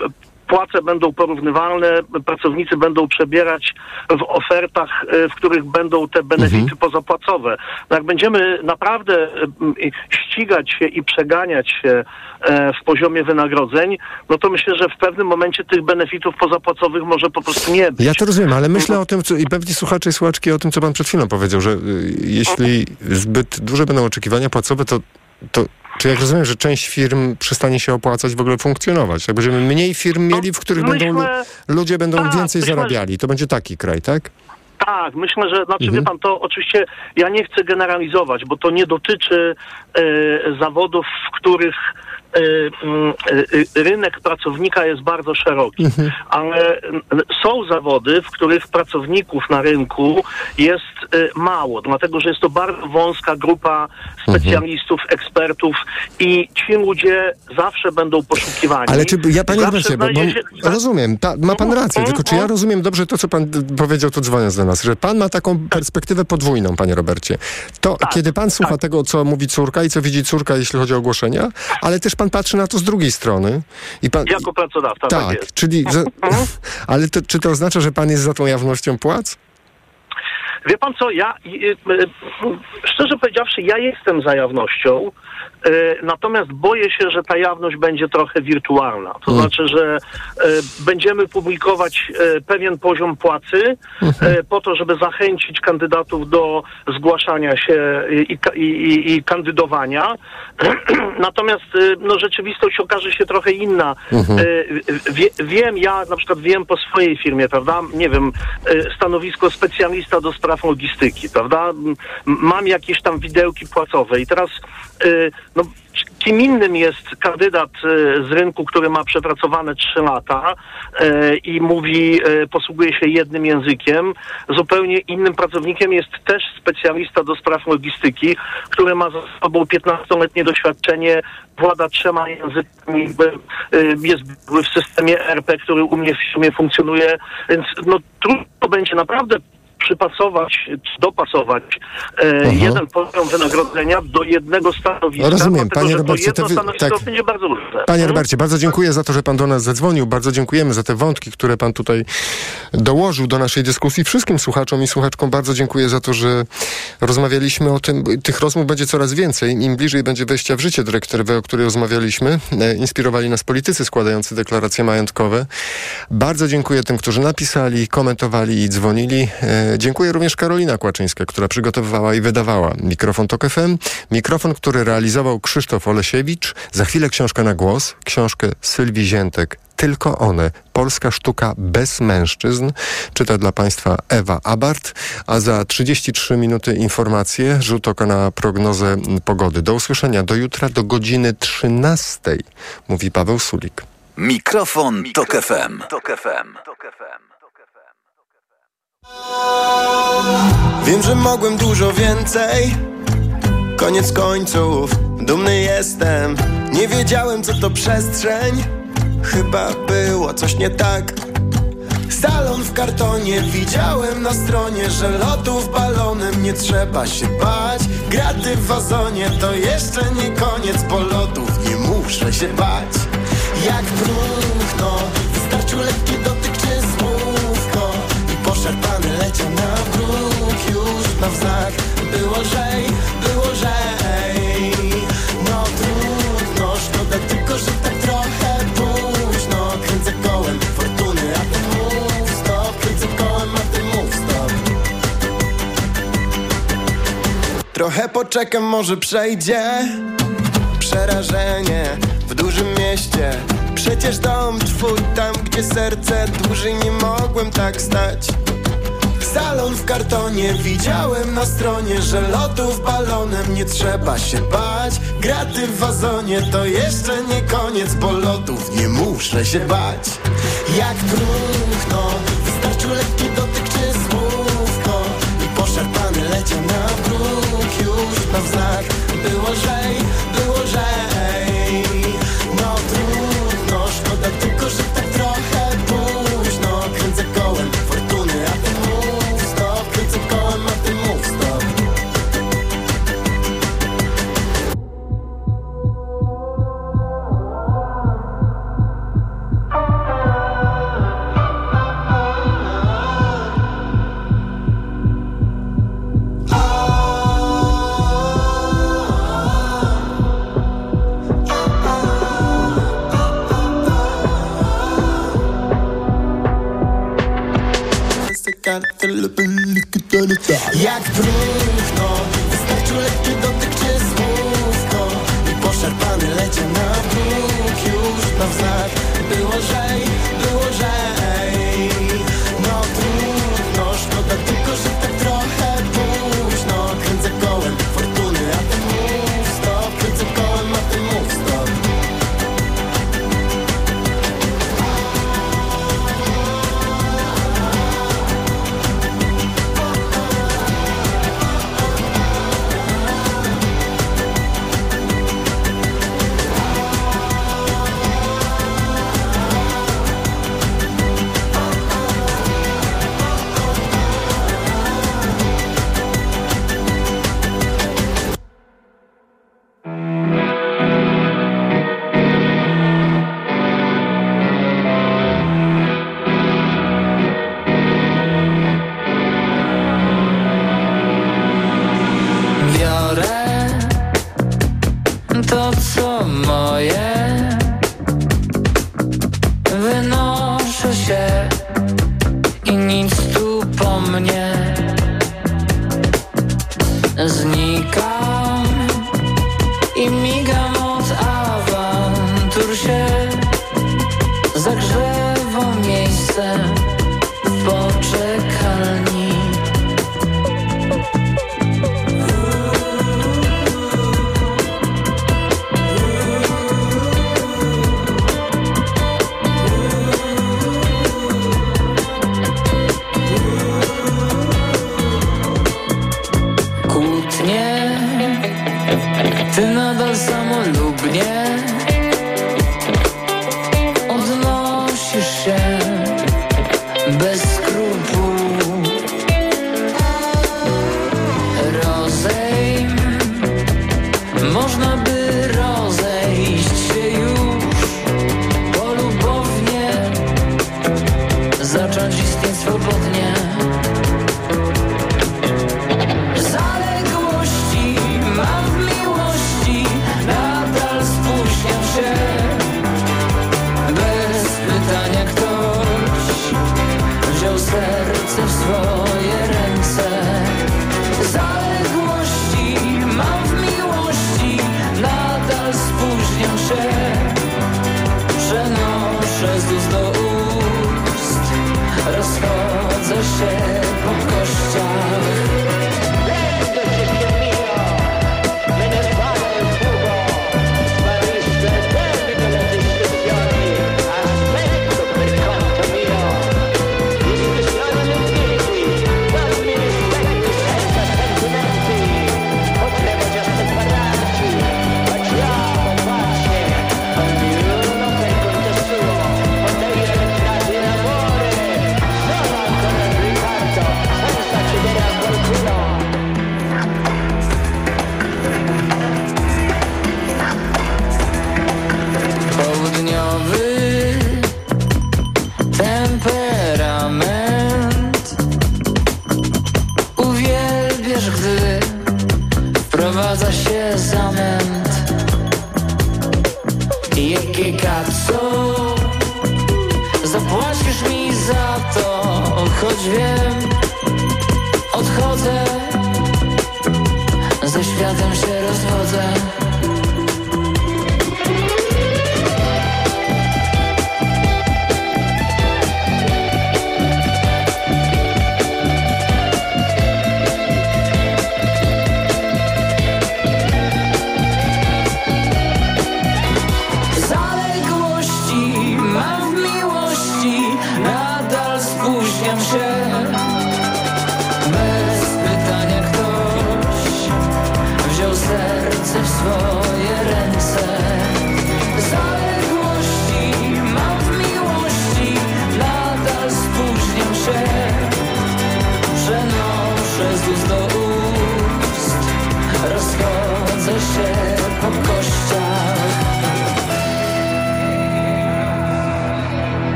płace będą porównywalne, pracownicy będą przebierać w ofertach, e, w których będą te benefity pozapłacowe. No jak będziemy naprawdę m, i ścigać się i przeganiać się e, w poziomie wynagrodzeń, no to myślę, że w pewnym momencie tych benefitów pozapłacowych może po prostu nie być.
Ja to rozumiem, ale myślę o tym, co, i pewnie słuchacze i słuchaczki o tym, co pan przed chwilą powiedział, że y, jeśli zbyt duże będą oczekiwania płacowe, to, to czy jak rozumiem, że część firm przestanie się opłacać w ogóle funkcjonować? Jak będziemy mniej firm mieli, w których będą,
myślę-
ludzie będą
tak,
więcej
że-
zarabiali. To będzie taki kraj, tak?
Tak, myślę, że, znaczy
Mhm.
wie pan, to oczywiście ja nie chcę generalizować, bo to nie dotyczy e, zawodów, w których y, y, y, rynek pracownika jest bardzo szeroki, ale y, są zawody, w których pracowników na rynku jest y, mało, dlatego że jest to bardzo wąska grupa specjalistów, ekspertów i ci ludzie zawsze będą poszukiwani.
Ale czy ja, panie Robercie, bo, bo
się-
rozumiem, ta, ma pan rację, tylko czy ja
Mhm.
rozumiem dobrze to, co pan powiedział tu dzwoniąc do nas, że pan ma taką perspektywę podwójną, panie Robercie. To
Tak,
kiedy pan słucha tego, co mówi córka i co widzi córka, jeśli chodzi o ogłoszenia, ale też pan patrzy na to z drudrugiej strony. I pan,
Jako pracodawca, tak,
tak,
jest.
czyli, że, [laughs] ale to, czy to oznacza, że pan jest za tą jawnością płac?
Wie pan co, ja y, y, szczerze powiedziawszy, ja jestem za jawnością, y, natomiast boję się, że ta jawność będzie trochę wirtualna. To znaczy, że y, będziemy publikować y, pewien poziom płacy y, po to, żeby zachęcić kandydatów do zgłaszania się i, i, i, i kandydowania. [clears throat] Natomiast no, rzeczywistość okaże się trochę inna. Y, Wie, wiem, ja na przykład wiem po swojej firmie, prawda? Nie wiem, stanowisko specjalista do spraw logistyki, prawda? Mam jakieś tam widełki płacowe i teraz no, kim innym jest kandydat y, z rynku, który ma przepracowane 3 lata y, i mówi, y, posługuje się jednym językiem. Zupełnie innym pracownikiem jest też specjalista do spraw logistyki, który ma za sobą 15-letnie doświadczenie, włada trzema językami, jest w systemie ERP, który u mnie w firmie funkcjonuje, więc no, trudno będzie naprawdę przypasować, dopasować e, jeden poziom wynagrodzenia do jednego stanowiska.
Rozumiem,
dlatego,
panie
to
Robercie,
jedno
to wy- tak.
będzie bardzo różne.
Panie
Mhm.
Robercie, bardzo dziękuję za to, że pan do nas zadzwonił. Bardzo dziękujemy za te wątki, które pan tutaj dołożył do naszej dyskusji. Wszystkim słuchaczom i słuchaczkom bardzo dziękuję za to, że rozmawialiśmy o tym. Tych rozmów będzie coraz więcej. Im bliżej będzie wejścia w życie dyrektywy, o której rozmawialiśmy. E, Inspirowali nas politycy składający deklaracje majątkowe. Bardzo dziękuję tym, którzy napisali, komentowali i dzwonili. Dziękuję również Karolina Kłaczyńska, która przygotowywała i wydawała mikrofon TOK FM. Mikrofon, który realizował Krzysztof Olesiewicz. Za chwilę książka na głos, książkę Sylwii Ziętek. Tylko one. Polska sztuka bez mężczyzn. Czyta dla Państwa Ewa Abart. A za 33 minuty informacje, rzut oka na prognozę pogody. Do usłyszenia do jutra do godziny 13, mówi Paweł Sulik.
Mikrofon, Tok FM. Tok FM.
Wiem, że mogłem dużo więcej. Koniec końców, dumny jestem. Nie wiedziałem, co to przestrzeń. Chyba było coś nie tak. Salon w kartonie, widziałem na stronie, że lotów balonem nie trzeba się bać. Graty w wazonie to jeszcze nie koniec, bo lotów nie muszę się bać. Jak próchno, wystarczył lekki dotyk już na wznak. Było lżej, było. No trudno, szkoda tylko, że tak trochę późno. Kręcę kołem fortuny, a ty mów stop. Kręcę kołem, a ty mów stop. Trochę poczekam, może przejdzie Przerażenie w dużym mieście Przecież dom twój tam, gdzie serce Dłużej nie mogłem tak stać Salon w kartonie, widziałem na stronie Że lotów balonem nie trzeba się bać. Graty w wazonie to jeszcze nie koniec Bo lotów nie muszę się bać. Jak próchno, wystarczył lekki dotyk czy słówko I poszarpany leciał na bruk. Już na wznak było lżej Jak próchno, wystarczył lekki dotyk czy słówko I poszarpany leciał na bruk już na wznak Było lżej,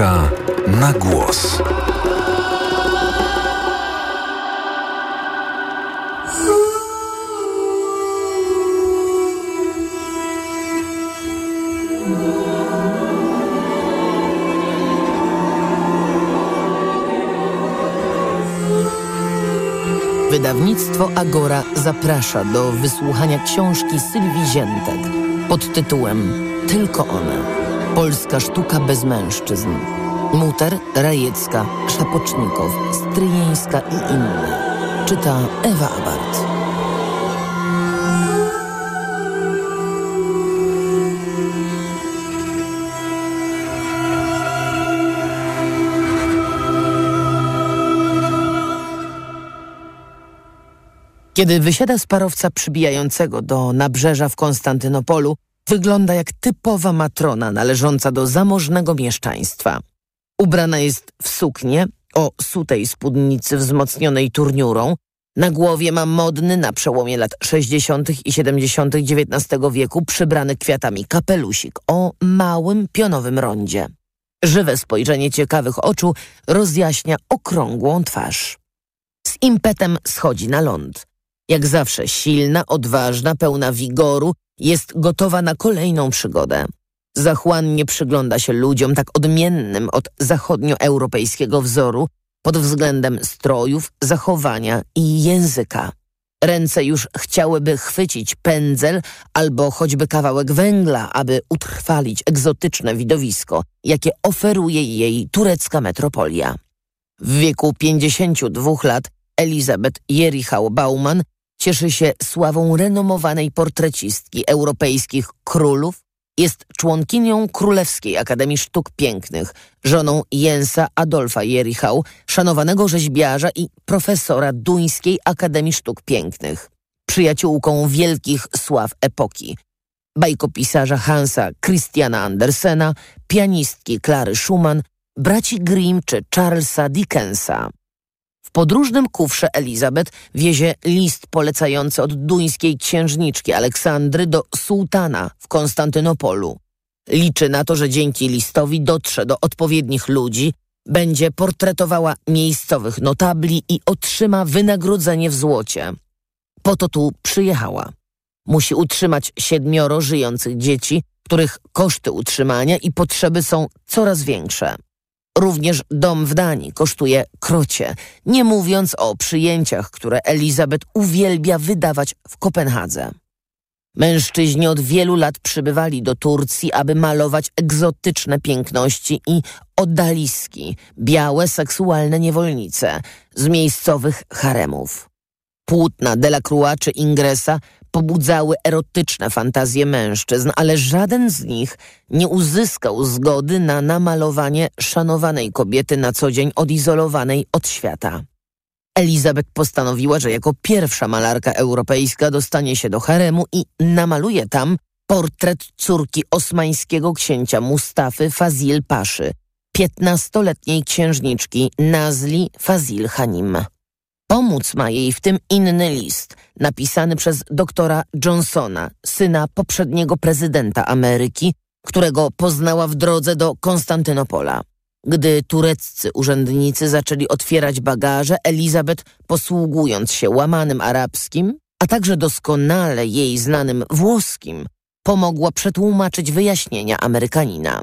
Książka na głos.
Wydawnictwo Agora zaprasza do wysłuchania książki Sylwii Ziętek pod tytułem Tylko one. Polska sztuka bez mężczyzn. Muter, Rajecka, Szapocznikow, Stryjeńska i inne. Czyta Ewa Abart. Kiedy wysiada z parowca przybijającego do nabrzeża w Konstantynopolu, wygląda jak typowa matrona należąca do zamożnego mieszczaństwa. Ubrana jest w suknię o sutej spódnicy wzmocnionej turniurą, na głowie ma modny na przełomie lat 60. i 70. XIX wieku przybrany kwiatami kapelusik o małym pionowym rondzie. Żywe spojrzenie ciekawych oczu rozjaśnia okrągłą twarz. Z impetem schodzi na ląd. Jak zawsze silna, odważna, pełna wigoru, jest gotowa na kolejną przygodę. Zachłannie przygląda się ludziom tak odmiennym od zachodnioeuropejskiego wzoru pod względem strojów, zachowania i języka. Ręce już chciałyby chwycić pędzel albo choćby kawałek węgla, aby utrwalić egzotyczne widowisko, jakie oferuje jej turecka metropolia. W wieku 52 lat Elizabeth Jerichau-Bauman cieszy się sławą renomowanej portrecistki europejskich królów, jest członkinią Królewskiej Akademii Sztuk Pięknych, żoną Jensa Adolfa Jerichau, szanowanego rzeźbiarza i profesora Duńskiej Akademii Sztuk Pięknych, przyjaciółką wielkich sław epoki, bajkopisarza Hansa Christiana Andersena, pianistki Klary Schumann, braci Grimm czy Charlesa Dickensa. W podróżnym kufrze Elizabeth wiezie list polecający od duńskiej księżniczki Aleksandry do sułtana w Konstantynopolu. Liczy na to, że dzięki listowi dotrze do odpowiednich ludzi, będzie portretowała miejscowych notabli i otrzyma wynagrodzenie w złocie. Po to tu przyjechała. Musi utrzymać siedmioro żyjących dzieci, których koszty utrzymania i potrzeby są coraz większe. Również dom w Danii kosztuje krocie, nie mówiąc o przyjęciach, które Elizabeth uwielbia wydawać w Kopenhadze. Mężczyźni od wielu lat przybywali do Turcji, aby malować egzotyczne piękności i odaliski, białe seksualne niewolnice z miejscowych haremów. Płótna Delacroix czy Ingresa pobudzały erotyczne fantazje mężczyzn, ale żaden z nich nie uzyskał zgody na namalowanie szanowanej kobiety na co dzień odizolowanej od świata. Elizabeth postanowiła, że jako pierwsza malarka europejska dostanie się do haremu i namaluje tam portret córki osmańskiego księcia Mustafy Fazil Paszy, piętnastoletniej księżniczki Nazli Fazil Hanim. Pomóc ma jej w tym inny list, napisany przez doktora Johnsona, syna poprzedniego prezydenta Ameryki, którego poznała w drodze do Konstantynopola. Gdy tureccy urzędnicy zaczęli otwierać bagaże, Elizabeth, posługując się łamanym arabskim, a także doskonale jej znanym włoskim, pomogła przetłumaczyć wyjaśnienia Amerykanina.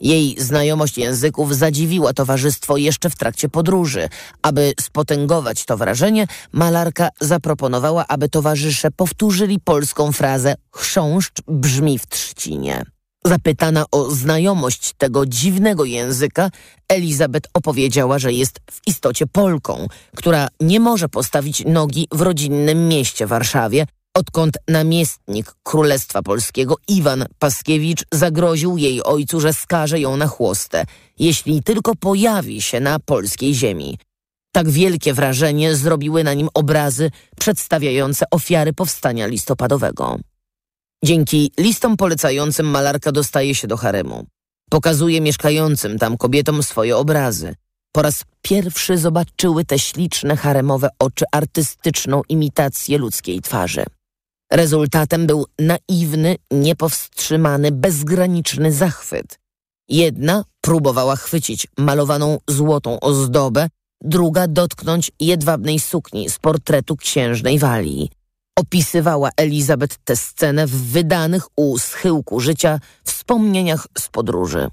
Jej znajomość języków zadziwiła towarzystwo jeszcze w trakcie podróży. Aby spotęgować to wrażenie, malarka zaproponowała, aby towarzysze powtórzyli polską frazę chrząszcz brzmi w trzcinie. Zapytana o znajomość tego dziwnego języka, Elizabeth opowiedziała, że jest w istocie Polką, która nie może postawić nogi w rodzinnym mieście Warszawie, odkąd namiestnik Królestwa Polskiego Iwan Paskiewicz zagroził jej ojcu, że skaże ją na chłostę, jeśli tylko pojawi się na polskiej ziemi. Tak wielkie wrażenie zrobiły na nim obrazy przedstawiające ofiary powstania listopadowego. Dzięki listom polecającym malarka dostaje się do haremu. Pokazuje mieszkającym tam kobietom swoje obrazy. Po raz pierwszy zobaczyły te śliczne haremowe oczy artystyczną imitację ludzkiej twarzy. Rezultatem był naiwny, niepowstrzymany, bezgraniczny zachwyt. Jedna próbowała chwycić malowaną złotą ozdobę, druga dotknąć jedwabnej sukni z portretu księżnej Walii. Opisywała Elizabeth tę scenę w wydanych u schyłku życia wspomnieniach z podróży.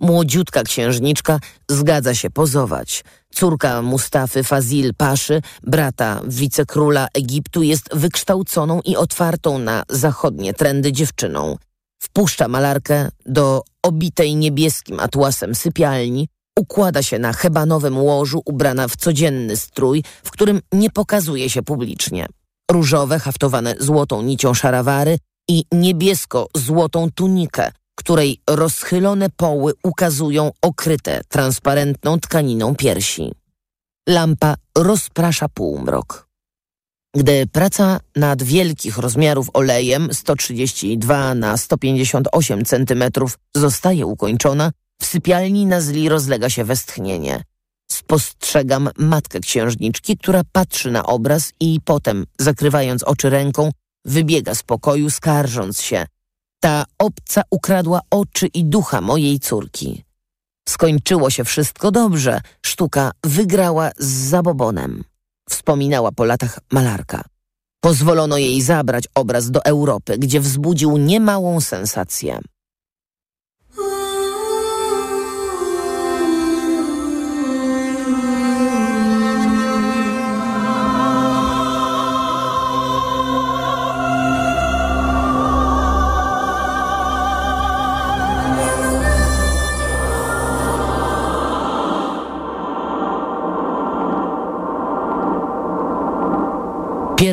Młodziutka księżniczka zgadza się pozować. Córka Mustafy Fazil Paszy, brata wicekróla Egiptu, jest wykształconą i otwartą na zachodnie trendy dziewczyną. Wpuszcza malarkę do obitej niebieskim atłasem sypialni, układa się na hebanowym łożu ubrana w codzienny strój, w którym nie pokazuje się publicznie. Różowe, haftowane złotą nicią szarawary i niebiesko-złotą tunikę, której rozchylone poły ukazują okryte transparentną tkaniną piersi. Lampa rozprasza półmrok. Gdy praca nad wielkich rozmiarów olejem 132 na 158 cm zostaje ukończona, w sypialni Nazli rozlega się westchnienie. Spostrzegam matkę księżniczki, która patrzy na obraz i potem, zakrywając oczy ręką, wybiega z pokoju, skarżąc się – ta obca ukradła oczy i ducha mojej córki. Skończyło się wszystko dobrze. Sztuka wygrała z zabobonem. Wspominała po latach malarka. Pozwolono jej zabrać obraz do Europy, gdzie wzbudził niemałą sensację.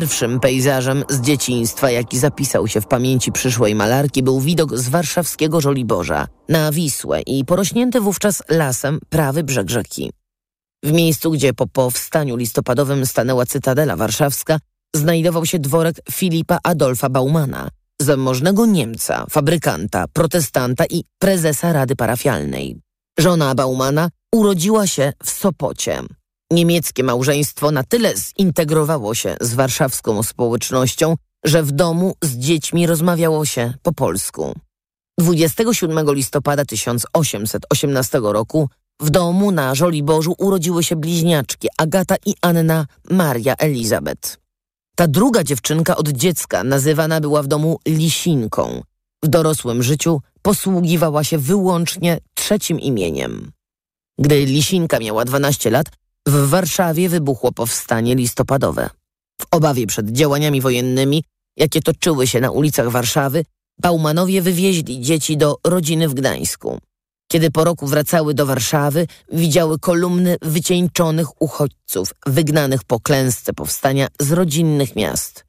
Pierwszym pejzażem z dzieciństwa, jaki zapisał się w pamięci przyszłej malarki, był widok z warszawskiego Żoliborza na Wisłę i porośnięty wówczas lasem prawy brzeg rzeki. W miejscu, gdzie po powstaniu listopadowym stanęła Cytadela Warszawska, znajdował się dworek Filipa Adolfa Baumana, zamożnego Niemca, fabrykanta, protestanta i prezesa Rady Parafialnej. Żona Baumana urodziła się w Sopocie, Niemieckie małżeństwo na tyle zintegrowało się z warszawską społecznością, że w domu z dziećmi rozmawiało się po polsku. 27 listopada 1818 roku w domu na Żoliborzu urodziły się bliźniaczki Agata i Anna Maria Elizabeth. Ta druga dziewczynka od dziecka nazywana była w domu Lisinką. W dorosłym życiu posługiwała się wyłącznie trzecim imieniem. Gdy Lisinka miała 12 lat, w Warszawie wybuchło powstanie listopadowe. W obawie przed działaniami wojennymi jakie toczyły się na ulicach Warszawy, Baumanowie wywieźli dzieci do rodziny w Gdańsku. Kiedy po roku wracały do Warszawy, widziały kolumny wycieńczonych uchodźców, wygnanych po klęsce powstania z rodzinnych miast.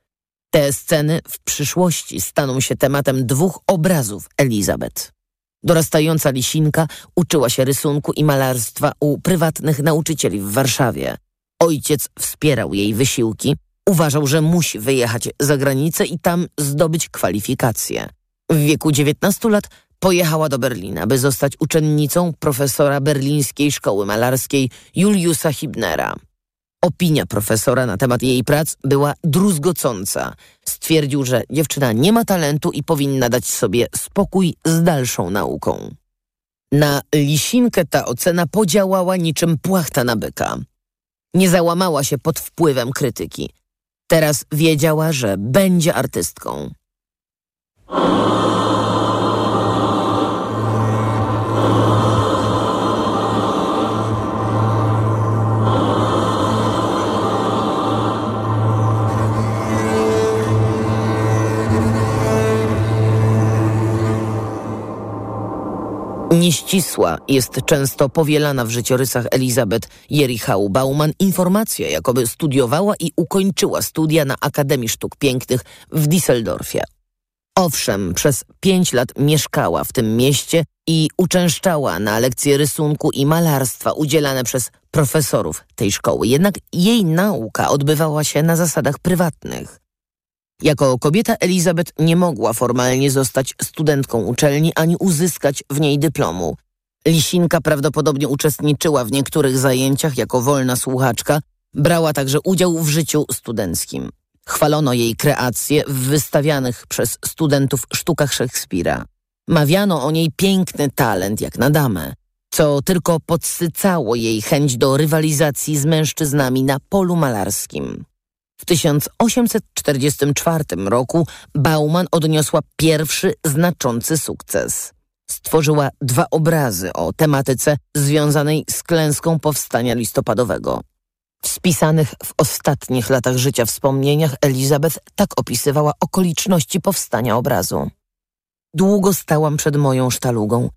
Te sceny w przyszłości staną się tematem dwóch obrazów Elizabeth. Dorastająca Lisinka uczyła się rysunku i malarstwa u prywatnych nauczycieli w Warszawie. Ojciec wspierał jej wysiłki, uważał, że musi wyjechać za granicę i tam zdobyć kwalifikacje. W wieku 19 lat pojechała do Berlina, by zostać uczennicą profesora berlińskiej szkoły malarskiej Juliusa Hibnera. Opinia profesora na temat jej prac była druzgocąca. Stwierdził, że dziewczyna nie ma talentu i powinna dać sobie spokój z dalszą nauką. Na Lisinkę ta ocena podziałała niczym płachta na byka. Nie załamała się pod wpływem krytyki. Teraz wiedziała, że będzie artystką. Nieścisła jest często powielana w życiorysach Elizabeth Jerichau Bauman informacja, jakoby studiowała i ukończyła studia na Akademii Sztuk Pięknych w Düsseldorfie. Owszem, przez pięć lat mieszkała w tym mieście i uczęszczała na lekcje rysunku i malarstwa udzielane przez profesorów tej szkoły. Jednak jej nauka odbywała się na zasadach prywatnych. Jako kobieta Elizabeth nie mogła formalnie zostać studentką uczelni ani uzyskać w niej dyplomu. Lisinka prawdopodobnie uczestniczyła w niektórych zajęciach jako wolna słuchaczka, brała także udział w życiu studenckim. Chwalono jej kreacje w wystawianych przez studentów sztukach Szekspira. Mawiano o niej piękny talent jak na damę, co tylko podsycało jej chęć do rywalizacji z mężczyznami na polu malarskim. W 1844 roku Bauman odniosła pierwszy znaczący sukces. Stworzyła dwa obrazy o tematyce związanej z klęską powstania listopadowego. W spisanych w ostatnich latach życia wspomnieniach Elizabeth tak opisywała okoliczności powstania obrazu. Długo stałam przed moją sztalugą.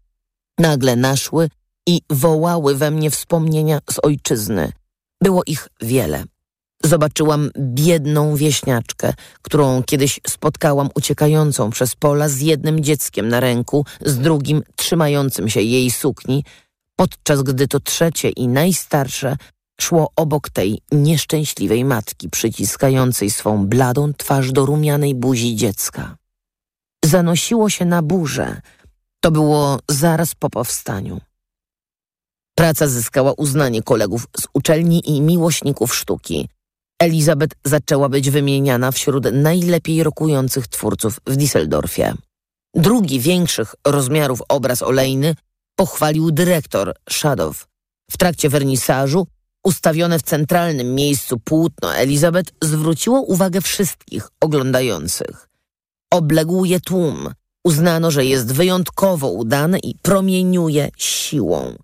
Nagle naszły i wołały we mnie wspomnienia z ojczyzny. Było ich wiele. Zobaczyłam biedną wieśniaczkę, którą kiedyś spotkałam uciekającą przez pola z jednym dzieckiem na ręku, z drugim trzymającym się jej sukni, podczas gdy to trzecie i najstarsze szło obok tej nieszczęśliwej matki przyciskającej swą bladą twarz do rumianej buzi dziecka. Zanosiło się na burzę. To było zaraz po powstaniu. Praca zyskała uznanie kolegów z uczelni i miłośników sztuki. Elizabeth zaczęła być wymieniana wśród najlepiej rokujących twórców w Düsseldorfie. Drugi większych rozmiarów obraz olejny pochwalił dyrektor Shadow. W trakcie wernisażu ustawione w centralnym miejscu płótno Elizabeth zwróciło uwagę wszystkich oglądających. Obległ je tłum. Uznano, że jest wyjątkowo udane i promieniuje siłą.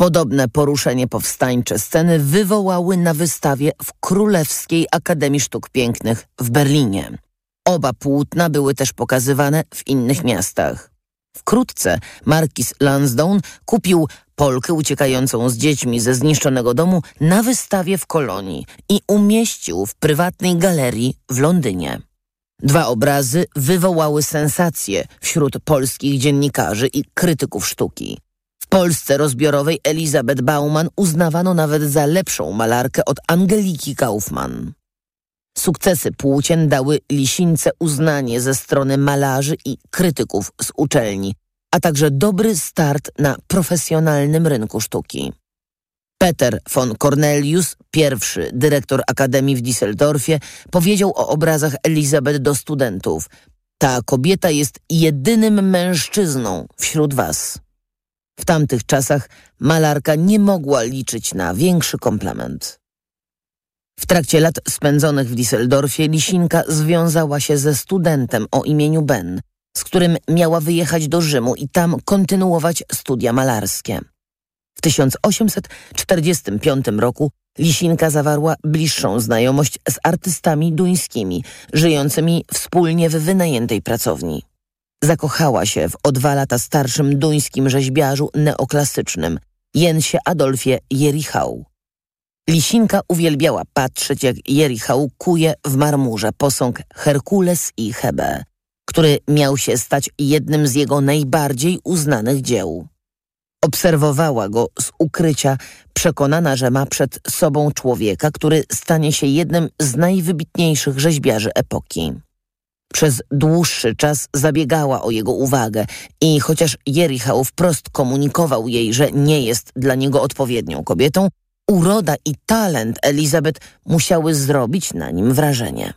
Podobne poruszenie powstańcze sceny wywołały na wystawie w Królewskiej Akademii Sztuk Pięknych w Berlinie. Oba płótna były też pokazywane w innych miastach. Wkrótce markiz Lansdowne kupił Polkę uciekającą z dziećmi ze zniszczonego domu na wystawie w Kolonii i umieścił w prywatnej galerii w Londynie. Dwa obrazy wywołały sensację wśród polskich dziennikarzy i krytyków sztuki. Polsce rozbiorowej Elizabeth Bauman uznawano nawet za lepszą malarkę od Angeliki Kaufmann. Sukcesy płócien dały Lisince uznanie ze strony malarzy i krytyków z uczelni, a także dobry start na profesjonalnym rynku sztuki. Peter von Cornelius, pierwszy dyrektor Akademii w Düsseldorfie, powiedział o obrazach Elizabeth do studentów. Ta kobieta jest jedynym mężczyzną wśród was. W tamtych czasach malarka nie mogła liczyć na większy komplement. W trakcie lat spędzonych w Düsseldorfie Lisinka związała się ze studentem o imieniu Ben, z którym miała wyjechać do Rzymu i tam kontynuować studia malarskie. W 1845 roku Lisinka zawarła bliższą znajomość z artystami duńskimi, żyjącymi wspólnie w wynajętej pracowni. Zakochała się w o dwa lata starszym duńskim rzeźbiarzu neoklasycznym, Jensie Adolfie Jerichau. Lisinka uwielbiała patrzeć, jak Jerichau kuje w marmurze posąg Herkules i Hebe, który miał się stać jednym z jego najbardziej uznanych dzieł. Obserwowała go z ukrycia, przekonana, że ma przed sobą człowieka, który stanie się jednym z najwybitniejszych rzeźbiarzy epoki. Przez dłuższy czas zabiegała o jego uwagę i chociaż Jerichał wprost komunikował jej, że nie jest dla niego odpowiednią kobietą, uroda i talent Elizabeth musiały zrobić na nim wrażenie.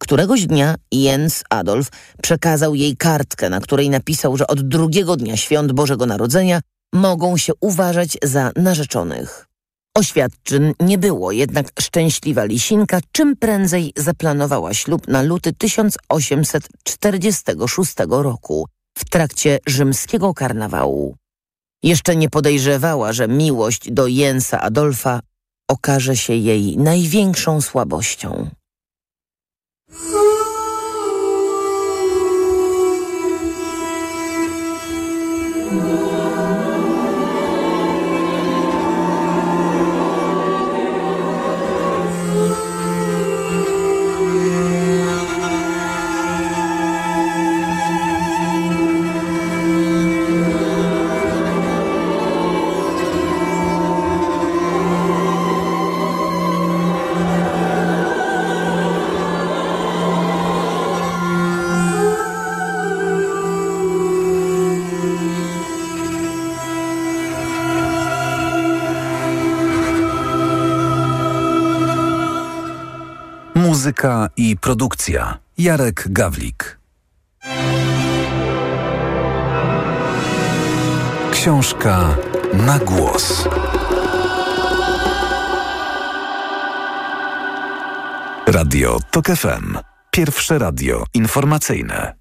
Któregoś dnia Jens Adolf przekazał jej kartkę, na której napisał, że od drugiego dnia świąt Bożego Narodzenia mogą się uważać za narzeczonych. Oświadczyn nie było, jednak szczęśliwa Lisinka czym prędzej zaplanowała ślub na luty 1846 roku w trakcie rzymskiego karnawału. Jeszcze nie podejrzewała, że miłość do Jensa Adolfa okaże się jej największą słabością.
Muzyka i produkcja. Jarek Gawlik. Książka na głos. Radio TOK FM. Pierwsze radio informacyjne.